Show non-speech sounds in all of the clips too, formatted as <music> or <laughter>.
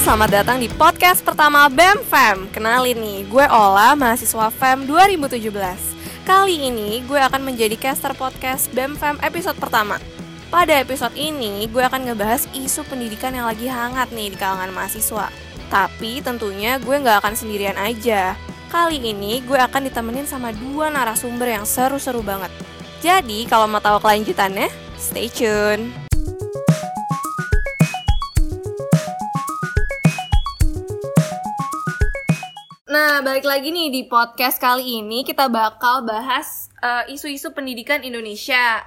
selamat datang di podcast pertama BEM FEM. Kenalin nih, gue Ola, mahasiswa FEM 2017 Kali ini gue akan menjadi caster podcast BEM FEM episode pertama. Pada episode ini, gue akan ngebahas isu pendidikan yang lagi hangat nih di kalangan mahasiswa. Tapi tentunya gue gak akan sendirian aja. Kali ini gue akan ditemenin sama dua narasumber yang seru-seru banget. Jadi kalau mau tahu kelanjutannya, stay tune Nah, balik lagi nih di podcast kali ini kita bakal bahas uh, isu-isu pendidikan Indonesia.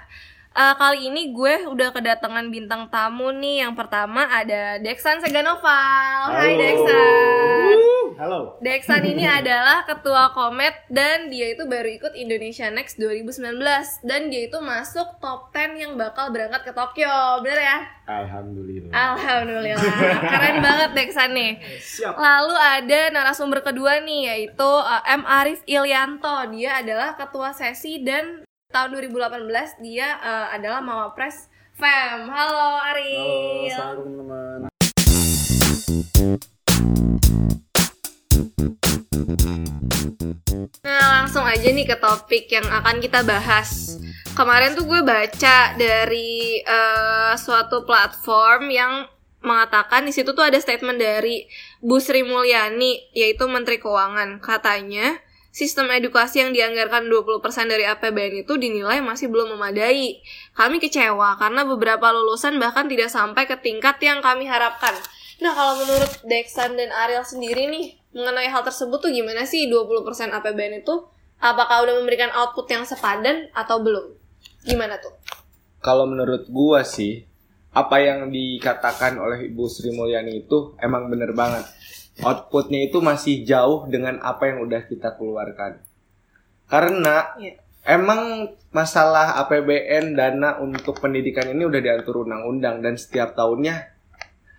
Uh, kali ini gue udah kedatangan bintang tamu nih. Yang pertama ada Deksan Seganoval. Hai Deksan. Halo. Deksan ini <laughs> adalah ketua Komet dan dia itu baru ikut Indonesia Next 2019 dan dia itu masuk top 10 yang bakal berangkat ke Tokyo. Bener ya? Alhamdulillah. Alhamdulillah. <laughs> Keren banget Deksan nih. Siap. Lalu ada narasumber kedua nih yaitu uh, M Arif Ilianto. Dia adalah ketua sesi dan tahun 2018 dia uh, adalah Mawapres FEM. Halo Halo, Arif. assalamualaikum teman-teman. Nah, langsung aja nih ke topik yang akan kita bahas. Kemarin tuh gue baca dari eh, suatu platform yang mengatakan di situ tuh ada statement dari Bu Sri Mulyani yaitu Menteri Keuangan. Katanya sistem edukasi yang dianggarkan 20% dari APBN itu dinilai masih belum memadai. Kami kecewa karena beberapa lulusan bahkan tidak sampai ke tingkat yang kami harapkan. Nah, kalau menurut Dexan dan Ariel sendiri nih, mengenai hal tersebut tuh gimana sih 20% APBN itu? Apakah udah memberikan output yang sepadan atau belum? Gimana tuh? Kalau menurut gua sih, apa yang dikatakan oleh Ibu Sri Mulyani itu emang bener banget. Outputnya itu masih jauh dengan apa yang udah kita keluarkan. Karena Iya. emang masalah APBN dana untuk pendidikan ini udah diatur undang-undang dan setiap tahunnya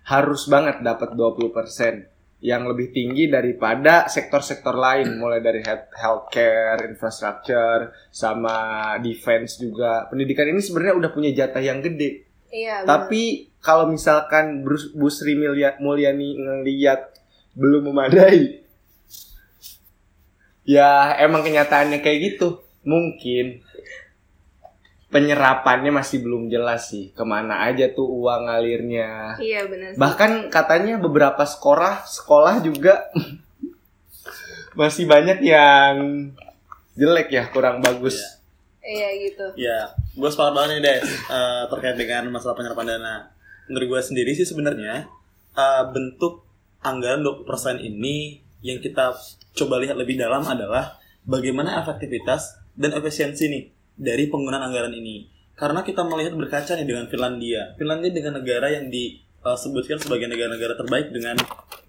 harus banget dapat 20% yang lebih tinggi daripada sektor-sektor lain mulai dari health- healthcare, infrastructure, sama defense juga. Pendidikan ini sebenarnya udah punya jatah yang gede. Iya. Tapi kalau misalkan Bu Sri Mulyani ngeliat belum memadai, ya emang kenyataannya kayak gitu. Mungkin penyerapannya masih belum jelas sih ke mana aja tuh uang ngalirnya. Iya benar. sih. Bahkan katanya beberapa sekolah sekolah juga <laughs> masih banyak yang jelek ya, kurang bagus. Iya gitu. Ya, gue sepakat banget nih Des eh, terkait dengan masalah penyerapan dana. Menurut gue sendiri sih sebenarnya eh, bentuk anggaran 20% ini yang kita coba lihat lebih dalam adalah bagaimana efektivitas dan efisiensi nih dari penggunaan anggaran ini. Karena kita melihat berkaca nih dengan Finlandia. Finlandia dengan negara yang disebutkan sebagai negara-negara terbaik dengan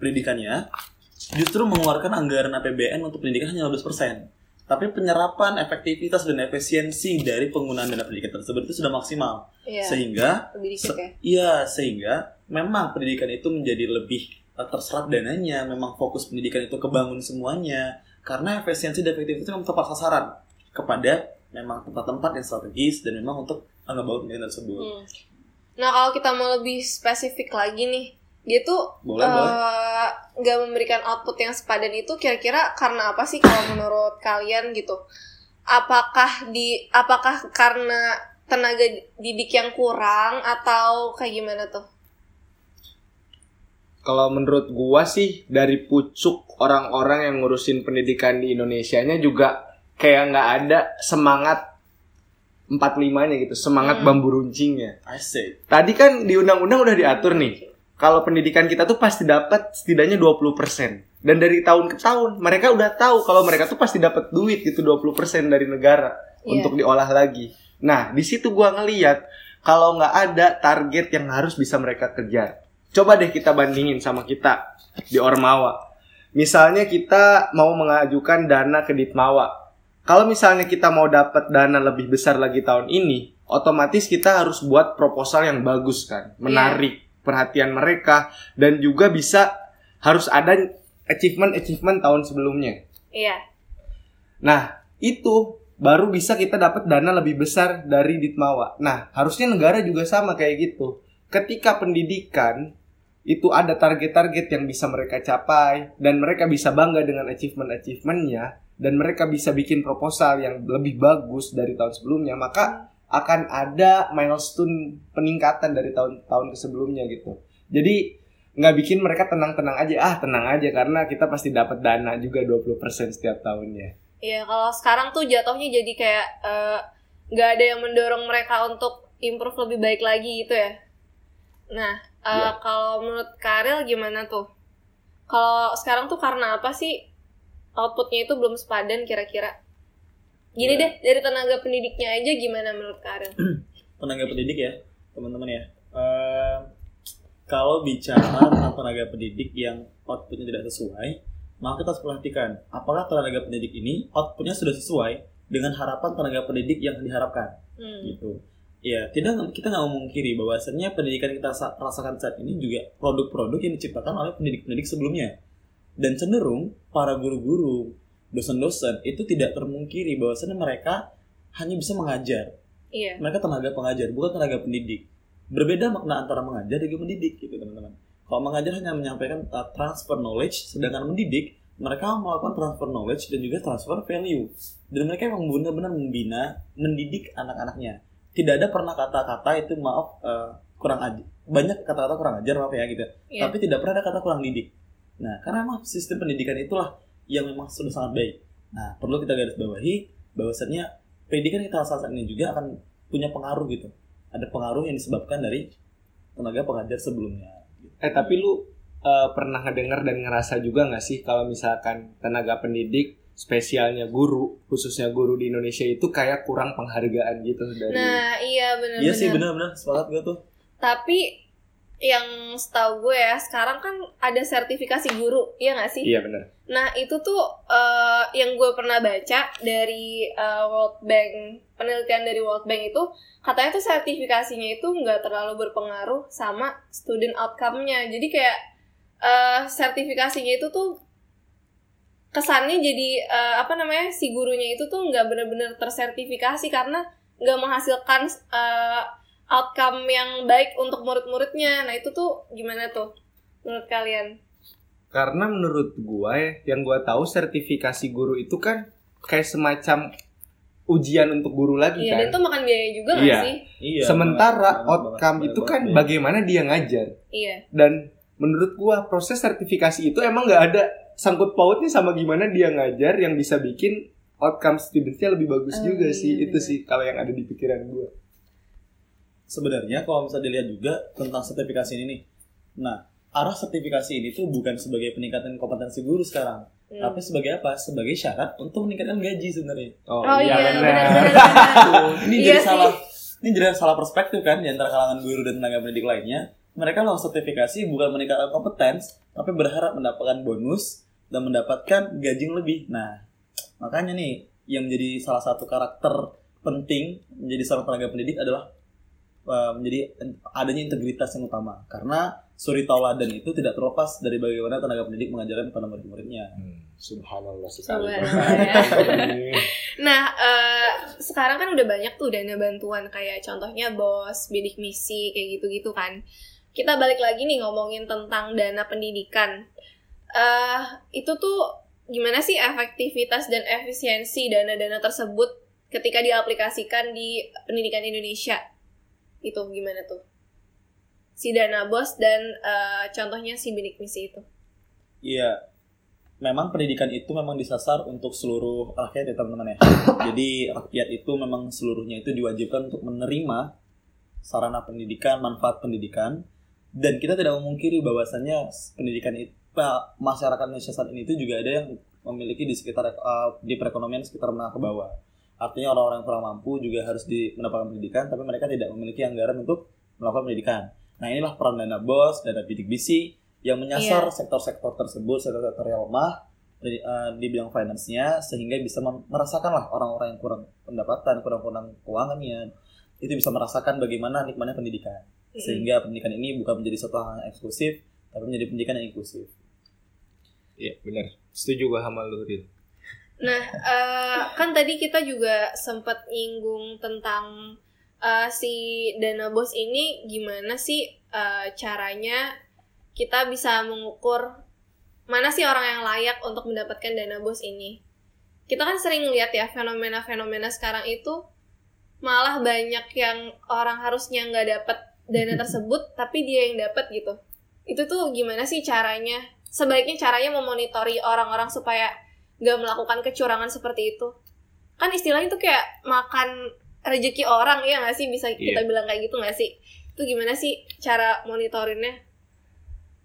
pendidikannya, justru mengeluarkan anggaran APBN untuk pendidikan hanya 15%. Tapi penyerapan efektivitas dan efisiensi dari penggunaan dana pendidikan tersebut itu sudah maksimal. Iya. Sehingga ya. Iya, sehingga memang pendidikan itu menjadi lebih uh, terserap dananya, memang fokus pendidikan itu kebangun semuanya, karena efisiensi dan efektivitas itu memang tepat sasaran kepada memang tempat-tempat yang strategis dan memang untuk uh, ngebangun pendidikan tersebut. Hmm. Nah kalau kita mau lebih spesifik lagi nih, dia tuh Boleh, eh, boleh. nggak memberikan output yang sepadan itu kira-kira karena apa sih kalau menurut kalian gitu? Apakah di apakah karena tenaga didik yang kurang atau kayak gimana tuh? Kalau menurut gua sih dari pucuk orang-orang yang ngurusin pendidikan di Indonesianya juga kayak nggak ada semangat 45-nya gitu, semangat Hmm. bambu runcingnya. Asik. Tadi kan di undang-undang udah diatur nih. Kalau pendidikan kita tuh pasti dapat setidaknya 20%. Dan dari tahun ke tahun mereka udah tahu kalau mereka tuh pasti dapat duit gitu 20% dari negara Iya. untuk diolah lagi. Nah, di situ gua ngeliat kalau nggak ada target yang harus bisa mereka kejar. Coba deh kita bandingin sama kita di Ormawa. Misalnya kita mau mengajukan dana ke Ditmawa. Kalau misalnya kita mau dapat dana lebih besar lagi tahun ini, otomatis kita harus buat proposal yang bagus kan, menarik perhatian mereka dan juga bisa harus ada achievement-achievement tahun sebelumnya. Iya. Nah, itu baru bisa kita dapat dana lebih besar dari Ditmawa. Nah, harusnya negara juga sama kayak gitu. Ketika pendidikan itu ada target-target yang bisa mereka capai dan mereka bisa bangga dengan achievement-achievementnya dan mereka bisa bikin proposal yang lebih bagus dari tahun sebelumnya maka akan ada milestone peningkatan dari tahun-tahun sebelumnya gitu jadi nggak bikin mereka tenang-tenang aja ah tenang aja karena kita pasti dapat dana juga 20% setiap tahunnya Iya, kalau sekarang tuh jatuhnya jadi kayak eh, nggak ada yang mendorong mereka untuk improve lebih baik lagi gitu ya. Nah, eh, Iya. kalau menurut Karel gimana tuh? Kalau sekarang tuh karena apa sih outputnya itu belum sepadan kira-kira? Gini Iya. deh, dari tenaga pendidiknya aja gimana menurut Karel? <clears throat> tenaga pendidik ya teman-teman ya Eh, kalau bicara tentang tenaga pendidik yang outputnya tidak sesuai maka kita harus perhatikan apakah tenaga pendidik ini outputnya sudah sesuai dengan harapan tenaga pendidik yang diharapkan Hmm. gitu ya tidak kita nggak memungkiri bahwasannya pendidikan kita sa- rasakan saat ini juga produk-produk yang diciptakan oleh pendidik-pendidik sebelumnya dan cenderung para guru-guru dosen-dosen itu tidak termungkiri bahwasannya mereka hanya bisa mengajar. Iya. mereka tenaga pengajar bukan tenaga pendidik. Berbeda makna antara mengajar dan mendidik gitu teman-teman. Kalau mengajar hanya menyampaikan uh, transfer knowledge sedangkan mendidik mereka melakukan transfer knowledge dan juga transfer value. Dan mereka memang benar-benar membina mendidik anak-anaknya. Tidak ada pernah kata-kata itu maaf uh, kurang ajar banyak kata-kata kurang ajar maaf ya gitu. Iya. tapi tidak pernah ada kata kurang didik nah karena memang sistem pendidikan itulah yang memang sudah sangat baik. Nah perlu kita garis bawahi bahwasannya pendidikan kita saat ini juga akan punya pengaruh gitu. Ada pengaruh yang disebabkan dari tenaga pengajar sebelumnya. Eh tapi lu eh, pernah ngedengar dan ngerasa juga nggak sih kalau misalkan tenaga pendidik spesialnya guru khususnya guru di Indonesia itu kayak kurang penghargaan gitu dari Nah, iya benar-benar. iya sih benar-benar. Sepakat gue tuh. Tapi yang setahu gue ya, sekarang kan ada sertifikasi guru, iya nggak sih? iya benar Nah itu tuh eh, yang gue pernah baca dari eh, World Bank penelitian dari World Bank itu katanya tuh sertifikasinya itu nggak terlalu berpengaruh sama student outcome-nya. Jadi kayak eh, sertifikasinya itu tuh kesannya jadi eh, apa namanya si gurunya itu tuh nggak benar-benar tersertifikasi karena nggak menghasilkan eh, outcome yang baik untuk murid-muridnya. Nah itu tuh gimana tuh menurut kalian? karena menurut gua ya yang gua tahu sertifikasi guru itu kan kayak semacam ujian untuk guru lagi Iya, kan dan itu makan biaya juga nggak Iya. sih? iya sementara banget, outcome banget, itu kan banget. bagaimana dia ngajar Iya. dan menurut gua proses sertifikasi itu emang nggak ada sangkut pautnya sama gimana dia ngajar yang bisa bikin outcome studentnya lebih bagus Oh, juga iya, sih itu benar. sih kalau yang ada di pikiran gua sebenarnya kalau misalnya dilihat juga tentang sertifikasi ini nih nah arah sertifikasi ini tuh bukan sebagai peningkatan kompetensi guru sekarang Hmm. tapi sebagai apa sebagai syarat untuk meningkatkan gaji sebenarnya oh, Oh iya, benar. benar-benar. <laughs> ini Iya jadi sih. salah ini jadi salah perspektif kan di antara kalangan guru dan tenaga pendidik lainnya mereka langsung sertifikasi bukan meningkatkan kompetens tapi berharap mendapatkan bonus dan mendapatkan gaji yang lebih nah makanya nih yang menjadi salah satu karakter penting menjadi seorang tenaga pendidik adalah uh, menjadi adanya integritas yang utama karena suri tauladan itu tidak terlepas dari bagaimana tenaga pendidik mengajarkan kepada murid-muridnya Hmm, subhanallah sekali Subhanallah. <laughs> Nah, eh, sekarang kan udah banyak tuh dana bantuan kayak contohnya BOS, bidik misi, kayak gitu-gitu kan. Kita balik lagi nih ngomongin tentang dana pendidikan. eh itu tuh gimana sih efektivitas dan efisiensi dana-dana tersebut ketika diaplikasikan di pendidikan Indonesia? Itu gimana tuh? Si dana BOS dan eh, contohnya si bidik misi itu. Iya, memang pendidikan itu memang disasar untuk seluruh rakyat ya teman-teman ya. <coughs> Jadi rakyat itu memang seluruhnya itu diwajibkan untuk menerima sarana pendidikan, manfaat pendidikan, dan kita tidak memungkiri bahwasannya pendidikan itu masyarakat Indonesia saat ini itu juga ada yang memiliki di sekitar eh, di perekonomian sekitar menengah ke bawah. Artinya orang-orang kurang mampu juga harus di, mendapatkan pendidikan, tapi mereka tidak memiliki anggaran untuk melakukan pendidikan. Nah inilah peran dana bos, dana bidik misi yang menyasar sektor-sektor tersebut, sektor-sektor yang lemah di, eh, di bidang finance-nya sehingga bisa mem- merasakan lah orang-orang yang kurang pendapatan, kurang kurang keuangannya itu bisa merasakan bagaimana nikmatnya pendidikan. Sehingga pendidikan ini bukan menjadi suatu hal yang eksklusif, tapi menjadi pendidikan yang inklusif. Iya benar. Setuju gua sama lu Ril. Nah, eh, kan tadi kita juga sempat nyinggung tentang eh, si dana bos ini gimana sih eh, caranya kita bisa mengukur mana sih orang yang layak untuk mendapatkan dana bos ini. Kita kan sering lihat ya fenomena-fenomena sekarang itu malah banyak yang orang harusnya nggak dapat dana <laughs> tersebut tapi dia yang dapat gitu. Itu tuh gimana sih caranya? Sebaiknya caranya memonitori orang-orang supaya nggak melakukan kecurangan seperti itu. Kan istilahnya tuh kayak makan rezeki orang ya nggak sih bisa kita Iya. bilang kayak gitu nggak sih? Itu gimana sih cara monitorinnya?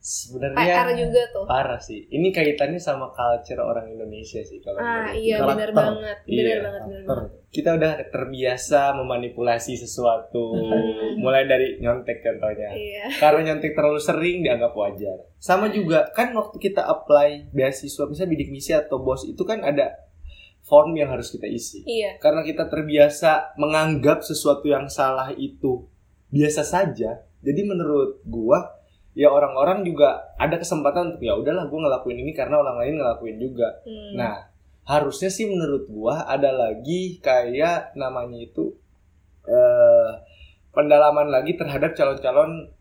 Sebenarnya PR juga tuh. parah sih. Ini kaitannya sama culture orang Indonesia sih kalau Ah menurut iya benar banget, benar Iya, banget, benar banget. Kita udah terbiasa memanipulasi sesuatu. Hmm. <laughs> Mulai dari nyontek contohnya. Iya. Karena nyontek terlalu sering dianggap wajar. Sama juga kan waktu kita apply beasiswa misalnya bidik misi atau bos itu kan ada form yang harus kita isi. Iya. Karena kita terbiasa menganggap sesuatu yang salah itu biasa saja. Jadi menurut gua ya orang-orang juga ada kesempatan untuk ya udahlah gua ngelakuin ini karena orang lain ngelakuin juga. Hmm. Nah, harusnya sih menurut gua ada lagi kayak namanya itu eh pendalaman lagi terhadap calon-calon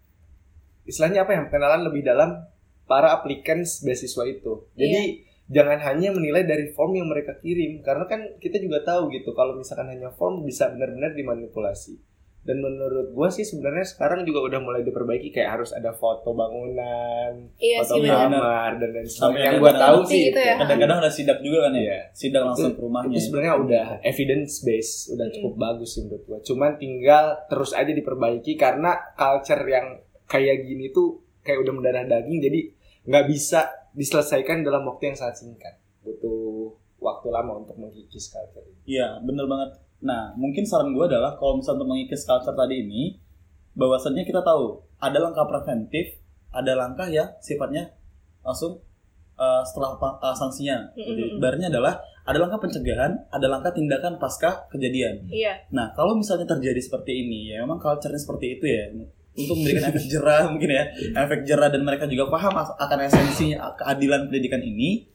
istilahnya apa ya? Pengenalan lebih dalam para applicants beasiswa itu. Jadi jangan hanya menilai dari form yang mereka kirim karena kan kita juga tahu gitu kalau misalkan hanya form bisa benar-benar dimanipulasi. Dan menurut gua sih sebenarnya sekarang juga udah mulai diperbaiki kayak harus ada foto bangunan, iya foto sih kamar dan lain Sampai sebagainya. Yang gua tahu sih gitu ya. Kadang-kadang ada sidak juga kan ya. Iya. Sidak langsung ke rumahnya. itu sebenarnya udah evidence based udah Mm. cukup bagus sih menurut gua cuman tinggal terus aja diperbaiki karena culture yang kayak gini tuh kayak udah mendarah daging jadi nggak bisa diselesaikan dalam waktu yang sangat singkat butuh waktu lama untuk mengkikis culture ini. Iya, bener banget. Nah, mungkin saran gue adalah kalau misalnya untuk mengikis culture tadi ini, bahwasannya kita tahu ada langkah preventif, ada langkah yang sifatnya langsung uh, setelah uh, sanksinya. Jadi, ibaratnya adalah ada langkah pencegahan, ada langkah tindakan pasca kejadian. Iya. Nah, kalau misalnya terjadi seperti ini, ya memang culture-nya seperti itu ya. Untuk memberikan efek jerah mungkin ya, efek jerah dan mereka juga paham akan esensinya keadilan pendidikan ini.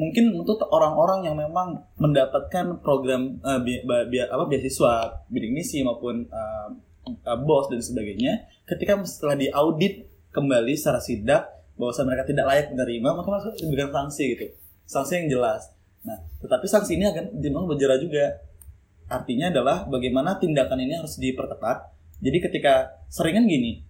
Mungkin untuk orang-orang yang memang mendapatkan program eh, bi- bi- apa beasiswa, bidik misi maupun eh, eh, bos dan sebagainya, ketika setelah diaudit kembali secara sidak bahwa mereka tidak layak menerima, maka mereka diberikan sanksi gitu. Sanksi yang jelas. Nah, tetapi sanksi ini akan memang berjerah juga. Artinya adalah bagaimana tindakan ini harus diperketat. Jadi ketika seringan gini,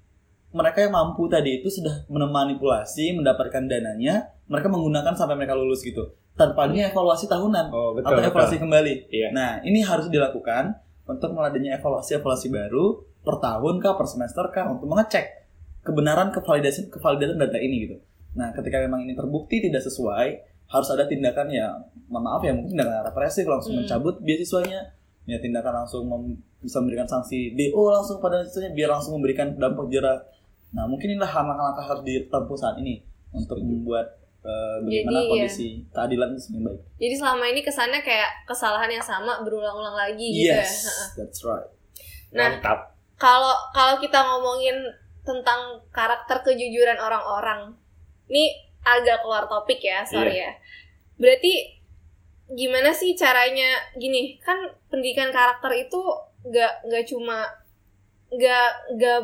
mereka yang mampu tadi itu sudah memanipulasi, mendapatkan dananya, mereka menggunakan sampai mereka lulus gitu. Tanpa adanya evaluasi tahunan oh atau evaluasi kembali. Iya. Nah, ini harus dilakukan untuk adanya evaluasi-evaluasi baru per tahun kah, per semester kah untuk mengecek kebenaran kevalidasi kevalidatan data ini gitu. Nah, ketika memang ini terbukti tidak sesuai, harus ada tindakan ya, mohon maaf ya mungkin tindakan represif langsung Hmm. mencabut beasiswanya, ya tindakan langsung mem- bisa memberikan sanksi DO langsung pada siswanya biar langsung memberikan dampak jerah. Nah, mungkin inilah langkah-langkah harus ditempuh saat ini untuk membuat eh, bagaimana Jadi, ya. kondisi keadilan itu semakin baik. Jadi selama ini kesannya kayak kesalahan yang sama berulang-ulang lagi gitu ya. Yes, that's right. Nah, mantap kalau kalau kita ngomongin tentang karakter kejujuran orang-orang, ini agak keluar topik ya, sorry ya. Berarti gimana sih caranya? Gini, kan pendidikan karakter itu nggak nggak cuma nggak nggak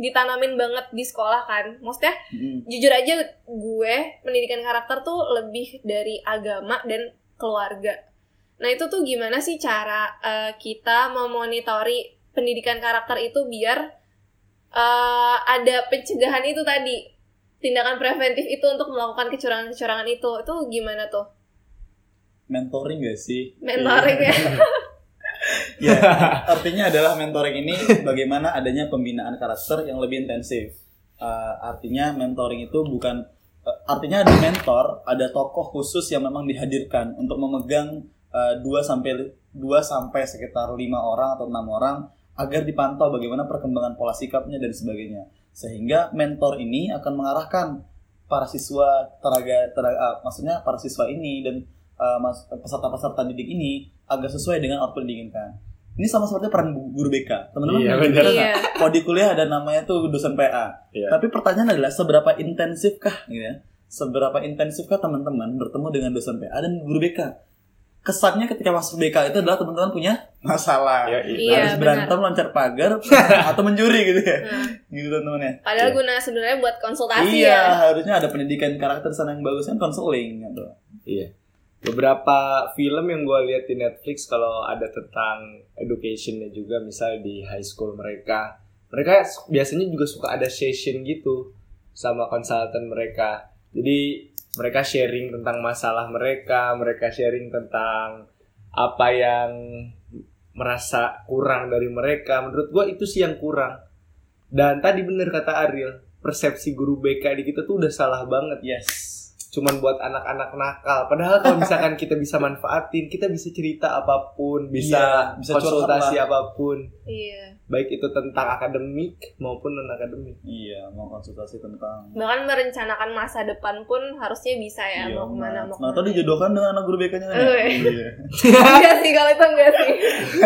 ditanamin banget di sekolah kan? Maksudnya Mm. jujur aja gue pendidikan karakter tuh lebih dari agama dan keluarga. Nah itu tuh gimana sih cara eh, kita memonitori pendidikan karakter itu biar eh, ada pencegahan itu tadi tindakan preventif itu untuk melakukan kecurangan-kecurangan itu itu gimana tuh mentoring gak sih? mentoring ya? <laughs> ya, <laughs> artinya adalah mentoring ini bagaimana adanya pembinaan karakter yang lebih intensif. Uh, artinya mentoring itu bukan uh, artinya ada mentor, ada tokoh khusus yang memang dihadirkan untuk memegang uh, 2 sampai 2 sampai sekitar lima orang atau enam orang agar dipantau bagaimana perkembangan pola sikapnya dan sebagainya. Sehingga mentor ini akan mengarahkan para siswa tenaga, tenaga uh, maksudnya para siswa ini dan uh, peserta-peserta didik ini agar sesuai dengan output yang diinginkan. Ini sama seperti peran guru BK. Teman-teman Iya, nggak? Iya. Kalau di kuliah ada namanya tuh dosen PA. Iya. Tapi pertanyaan adalah seberapa intensifkah gitu ya? Seberapa intensifkah teman-teman bertemu dengan dosen PA dan guru BK? kesannya ketika masuk BK itu adalah teman-teman punya masalah. Ya, Iya, harus berantem loncat pagar <laughs> atau mencuri gitu ya. Nah, Gitu teman-teman ya. padahal Iya. guna sebenarnya buat konsultasi iya, ya. harusnya ada pendidikan karakter sana yang bagus kan konseling gitu. Iya. Beberapa film yang gue lihat di Netflix kalau ada tentang educationnya juga, misal di high school mereka, mereka biasanya juga suka ada session gitu sama konsultan mereka. Jadi mereka sharing tentang masalah mereka, mereka sharing tentang apa yang merasa kurang dari mereka. Menurut gue itu sih yang kurang. Dan tadi bener kata Ariel, persepsi guru BK di kita tuh udah salah banget Yes. Cuman buat anak-anak nakal. Padahal kalau misalkan kita bisa manfaatin, kita bisa cerita apa pun, bisa, Iya, bisa konsultasi apa pun, Iya. baik itu tentang akademik maupun non akademik. Iya, mau konsultasi tentang Bahkan merencanakan masa depan pun harusnya bisa ya mau ke mana mau Nah, ke mana. tadi dijodohkan dengan anak guru BK-nya kan? ya? Iya. <laughs> enggak sih kalau itu enggak sih.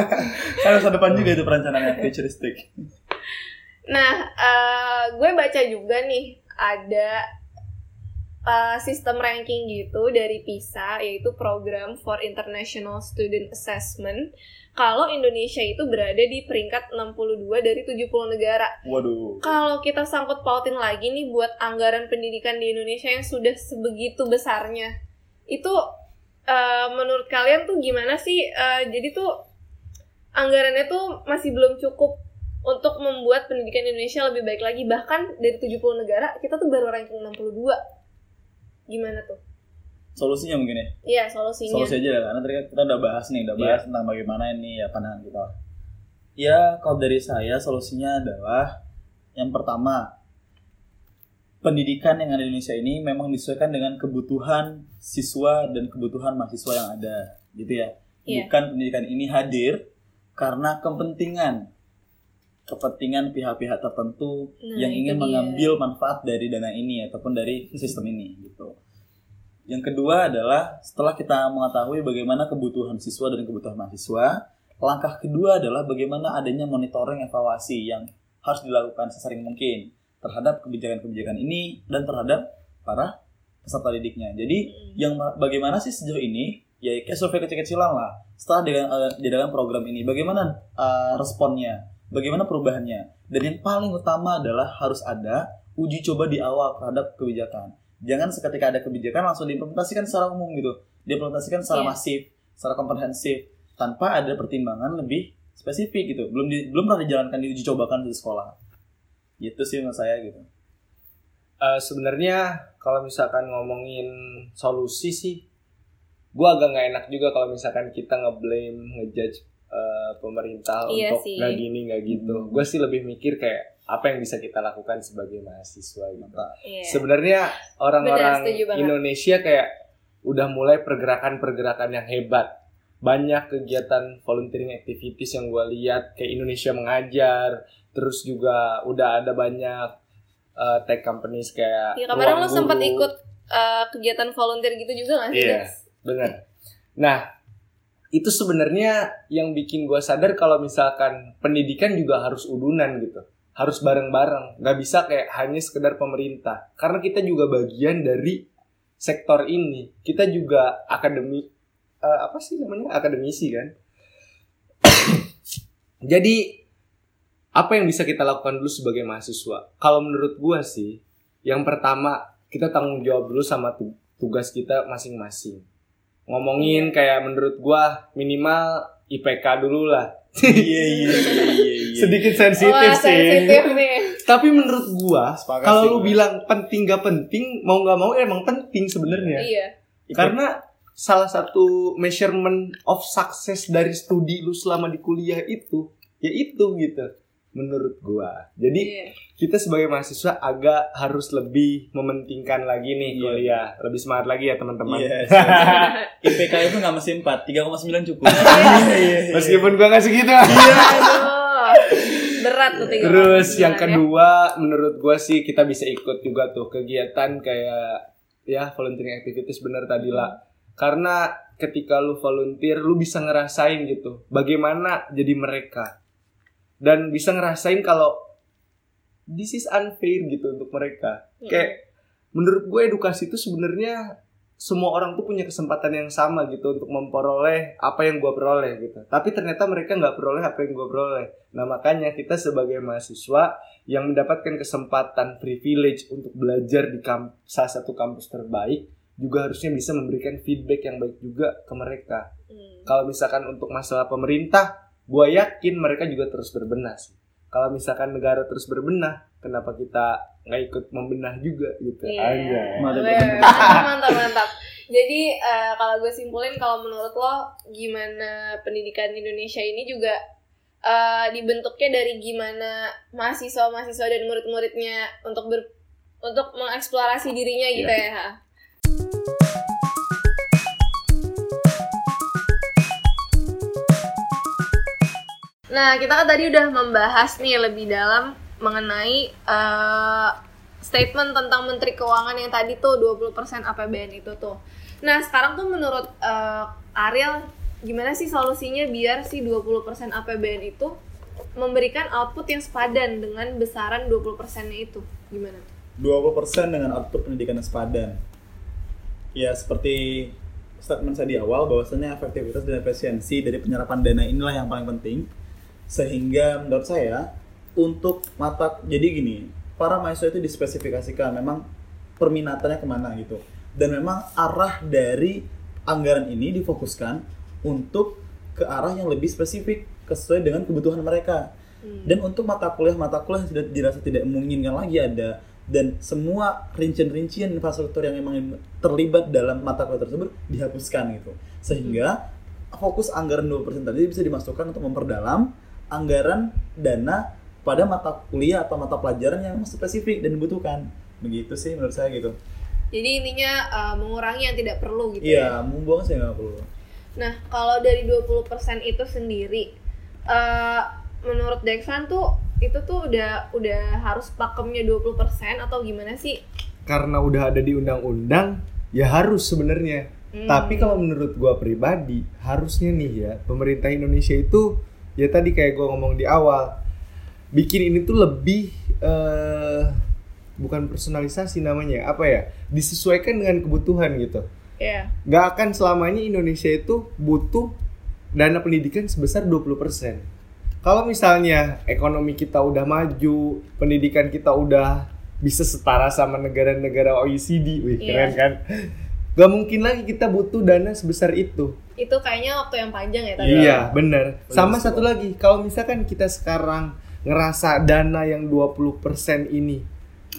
<laughs> Kan masa depan juga itu perencanaannya futuristic. Nah, eh, gue baca juga nih ada eh, sistem ranking gitu dari PISA yaitu Program for International Student Assessment. Kalau Indonesia itu berada di peringkat 62 dari 70 negara. Waduh. Kalau kita sangkut pautin lagi nih buat anggaran pendidikan di Indonesia yang sudah sebegitu besarnya, itu eh, menurut kalian tuh gimana sih? Eh, jadi tuh anggarannya tuh masih belum cukup untuk membuat pendidikan Indonesia lebih baik lagi. Bahkan dari 70 negara kita tuh baru ranking 62. Gimana tuh? Solusinya mungkin ya. Iya solusinya. Solusi aja lah, karena tadi kan kita udah bahas nih, udah Iya. bahas tentang bagaimana ini ya pandangan kita. Ya, kalau dari saya solusinya adalah yang pertama, pendidikan yang ada di Indonesia ini memang disesuaikan dengan kebutuhan siswa dan kebutuhan mahasiswa yang ada, gitu ya. Iya. Bukan pendidikan ini hadir karena kepentingan kepentingan pihak-pihak tertentu Nah, yang ingin dia. mengambil manfaat dari dana ini ataupun dari sistem ini gitu. Yang kedua adalah setelah kita mengetahui bagaimana kebutuhan siswa dan kebutuhan mahasiswa, langkah kedua adalah bagaimana adanya monitoring evaluasi yang harus dilakukan sesering mungkin terhadap kebijakan-kebijakan ini dan terhadap para peserta didiknya. Jadi Mm. yang bagaimana sih sejauh ini ya kayak survei kecil-kecilan lah setelah dengan eh, di dalam program ini bagaimana eh, responnya bagaimana perubahannya? Dan yang paling utama adalah harus ada uji coba di awal terhadap kebijakan. Jangan seketika ada kebijakan langsung diimplementasikan secara umum gitu. Diimplementasikan secara Iya. masif secara komprehensif tanpa ada pertimbangan lebih spesifik gitu. Belum di- belum pernah dijalankan diuji cobakan di sekolah. Gitu sih menurut saya gitu. Eh, Sebenarnya kalau misalkan ngomongin solusi sih, gue agak nggak enak juga kalau misalkan kita ngeblame, ngejudge pemerintah Iya untuk sih. nggak gini nggak gitu. Hmm. Gue sih lebih mikir kayak apa yang bisa kita lakukan sebagai mahasiswa gitu. Iya. Sebenarnya Benar, orang-orang. Indonesia kayak udah mulai pergerakan-pergerakan yang hebat. Banyak kegiatan volunteering activities yang gue lihat kayak Indonesia mengajar, terus juga udah ada banyak uh, tech companies kayak Iya, kemarin lo sempat ikut uh, kegiatan volunteer gitu juga nggak sih? Iya. Dex? Bener. Nah, itu sebenarnya yang bikin gue sadar kalau misalkan pendidikan juga harus udunan gitu. Harus bareng-bareng. Nggak bisa kayak hanya sekedar pemerintah. Karena kita juga bagian dari sektor ini. Kita juga akademi, eh, apa sih namanya? Akademisi kan. <coughs> Jadi, apa yang bisa kita lakukan dulu sebagai mahasiswa? Kalau menurut gue sih, yang pertama, kita tanggung jawab dulu sama tu- tugas kita masing-masing ngomongin kayak menurut gua minimal IPK dulu lah. iya iya iya iya iya. Sedikit Wah, sensitif sih. sensitif nih. Tapi menurut gua kalau lu bilang penting gak penting, mau nggak mau emang penting sebenarnya. Iya. Karena salah satu measurement of success dari studi lu selama di kuliah itu, ya itu gitu. Menurut gua. Jadi Iya. kita sebagai mahasiswa agak harus lebih mementingkan lagi nih Iya. kuliah. Lebih semangat lagi ya teman-teman. <laughs> Yes. IPK itu nggak mesti 4, 3,9 cukup. Iya <laughs> iya. Meskipun gua nggak segitu. Berat tuh tiga Terus yang ya. kedua menurut gua sih kita bisa ikut juga tuh kegiatan kayak ya volunteering activities bener tadi lah. Karena ketika lu volunteer lu bisa ngerasain gitu bagaimana jadi mereka. Dan bisa ngerasain kalau this is unfair gitu untuk mereka. Mm. Kayak menurut gue edukasi itu sebenarnya semua orang tuh punya kesempatan yang sama gitu untuk memperoleh apa yang gue peroleh gitu. Tapi ternyata mereka nggak peroleh apa yang gue peroleh. Nah makanya kita sebagai mahasiswa yang mendapatkan kesempatan privilege untuk belajar di kamp salah satu kampus terbaik juga harusnya bisa memberikan feedback yang baik juga ke mereka. Hmm. Kalau misalkan untuk masalah pemerintah, gue yakin mereka juga terus berbenah sih. Kalau misalkan negara terus berbenah, kenapa kita nggak ikut membenah juga gitu Iya. aja. Mantap. Mantap. Jadi eh, kalau gue simpulin kalau menurut lo gimana pendidikan Indonesia ini juga eh, dibentuknya dari gimana mahasiswa-mahasiswa dan murid-muridnya untuk ber untuk mengeksplorasi dirinya gitu Iya. ya. Nah, kita kan tadi udah membahas nih lebih dalam mengenai eh, statement tentang Menteri Keuangan yang tadi tuh 20% APBN itu tuh. Nah, sekarang tuh menurut eh, Ariel gimana sih solusinya biar si 20% APBN itu memberikan output yang sepadan dengan besaran 20%-nya itu? Gimana? 20% dengan output pendidikan yang sepadan. Ya, seperti statement saya di awal bahwasanya efektivitas dan efisiensi dari penyerapan dana inilah yang paling penting. Sehingga menurut saya untuk mata jadi gini, para mahasiswa itu dispesifikasikan memang perminatannya ke mana gitu. Dan memang arah dari anggaran ini difokuskan untuk ke arah yang lebih spesifik sesuai dengan kebutuhan mereka. Dan untuk mata kuliah-mata kuliah yang sudah dirasa tidak memungkinkan lagi ada dan semua rincian-rincian infrastruktur yang memang terlibat dalam mata kuliah tersebut dihapuskan gitu. Sehingga fokus anggaran 2% tadi bisa dimasukkan untuk memperdalam anggaran dana pada mata kuliah atau mata pelajaran yang spesifik dan dibutuhkan. Begitu sih menurut saya gitu. Jadi intinya eh, mengurangi yang tidak perlu gitu ya. Iya, membuang sih nggak perlu. Nah, kalau dari 20% itu sendiri eh menurut Dexan tuh itu tuh udah udah harus pakemnya 20% atau gimana sih? Karena udah ada di undang-undang, ya harus sebenarnya. Hmm. Tapi kalau menurut gua pribadi, harusnya nih ya, pemerintah Indonesia itu ya tadi kayak gua ngomong di awal, bikin ini tuh lebih eh bukan personalisasi namanya, apa ya? Disesuaikan dengan kebutuhan gitu. Iya. Nggak akan selamanya Indonesia itu butuh dana pendidikan sebesar 20%. Kalau misalnya ekonomi kita udah maju, pendidikan kita udah bisa setara sama negara-negara OECD, wih Iya. keren kan? Gak mungkin lagi kita butuh dana sebesar itu. Itu kayaknya waktu yang panjang ya tadi. Iya, bener. Bener Sama satu lagi, kalau misalkan kita sekarang ngerasa dana yang 20% ini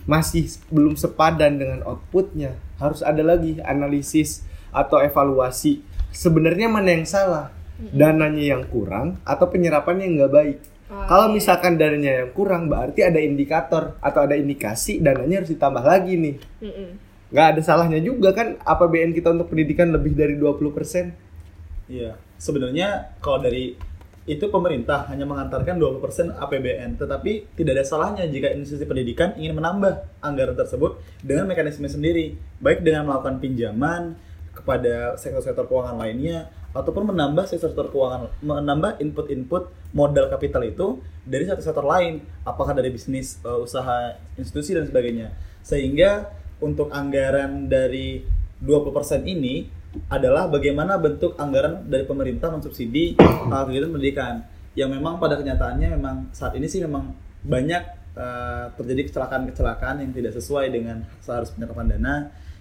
masih belum sepadan dengan outputnya, harus ada lagi analisis atau evaluasi. Sebenarnya mana yang salah? Dananya yang kurang atau penyerapannya yang nggak baik? Oke. Kalau misalkan dananya yang kurang, berarti ada indikator atau ada indikasi dananya harus ditambah lagi nih. Mm-mm. Nggak ada salahnya juga kan APBN kita untuk pendidikan lebih dari 20%. Iya, sebenarnya kalau dari itu pemerintah hanya mengantarkan 20% APBN, tetapi tidak ada salahnya jika institusi pendidikan ingin menambah anggaran tersebut dengan mekanisme sendiri, baik dengan melakukan pinjaman kepada sektor-sektor keuangan lainnya ataupun menambah sektor-sektor keuangan menambah input-input modal kapital itu dari satu sektor lain, apakah dari bisnis eh, usaha institusi dan sebagainya. Sehingga untuk anggaran dari 20% ini adalah bagaimana bentuk anggaran dari pemerintah mensubsidi uh, kegiatan pendidikan. Yang memang pada kenyataannya memang saat ini sih memang banyak uh, terjadi kecelakaan-kecelakaan yang tidak sesuai dengan seharusnya penyerapan dana.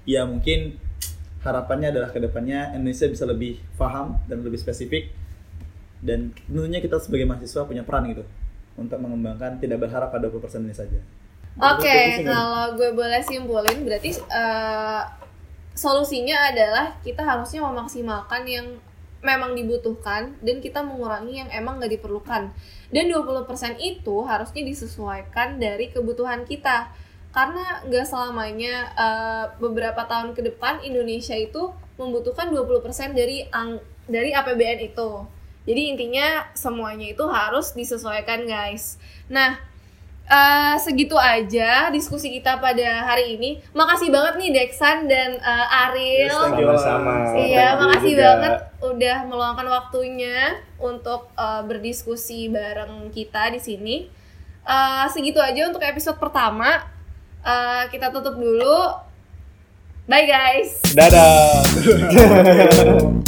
Ya mungkin harapannya adalah ke depannya Indonesia bisa lebih paham dan lebih spesifik. Dan tentunya kita sebagai mahasiswa punya peran gitu untuk mengembangkan tidak berharap pada 20% ini saja. Oke, Mbak. kalau gue boleh simpulin berarti eh, solusinya adalah kita harusnya memaksimalkan yang memang dibutuhkan dan kita mengurangi yang emang gak diperlukan. Dan 20% itu harusnya disesuaikan dari kebutuhan kita. Karena nggak selamanya eh, beberapa tahun ke depan Indonesia itu membutuhkan 20% dari ang dari APBN itu. Jadi intinya semuanya itu harus disesuaikan, guys. Nah, Eh, segitu aja diskusi kita pada hari ini. Makasih banget nih Dexan dan eh, Ariel. Yes. Sama-sama. Iya, Thank you makasih juga. banget udah meluangkan waktunya untuk eh, berdiskusi bareng kita di sini. Eh, segitu aja untuk episode pertama. Eh, kita tutup dulu. Bye guys. Dadah. <laughs>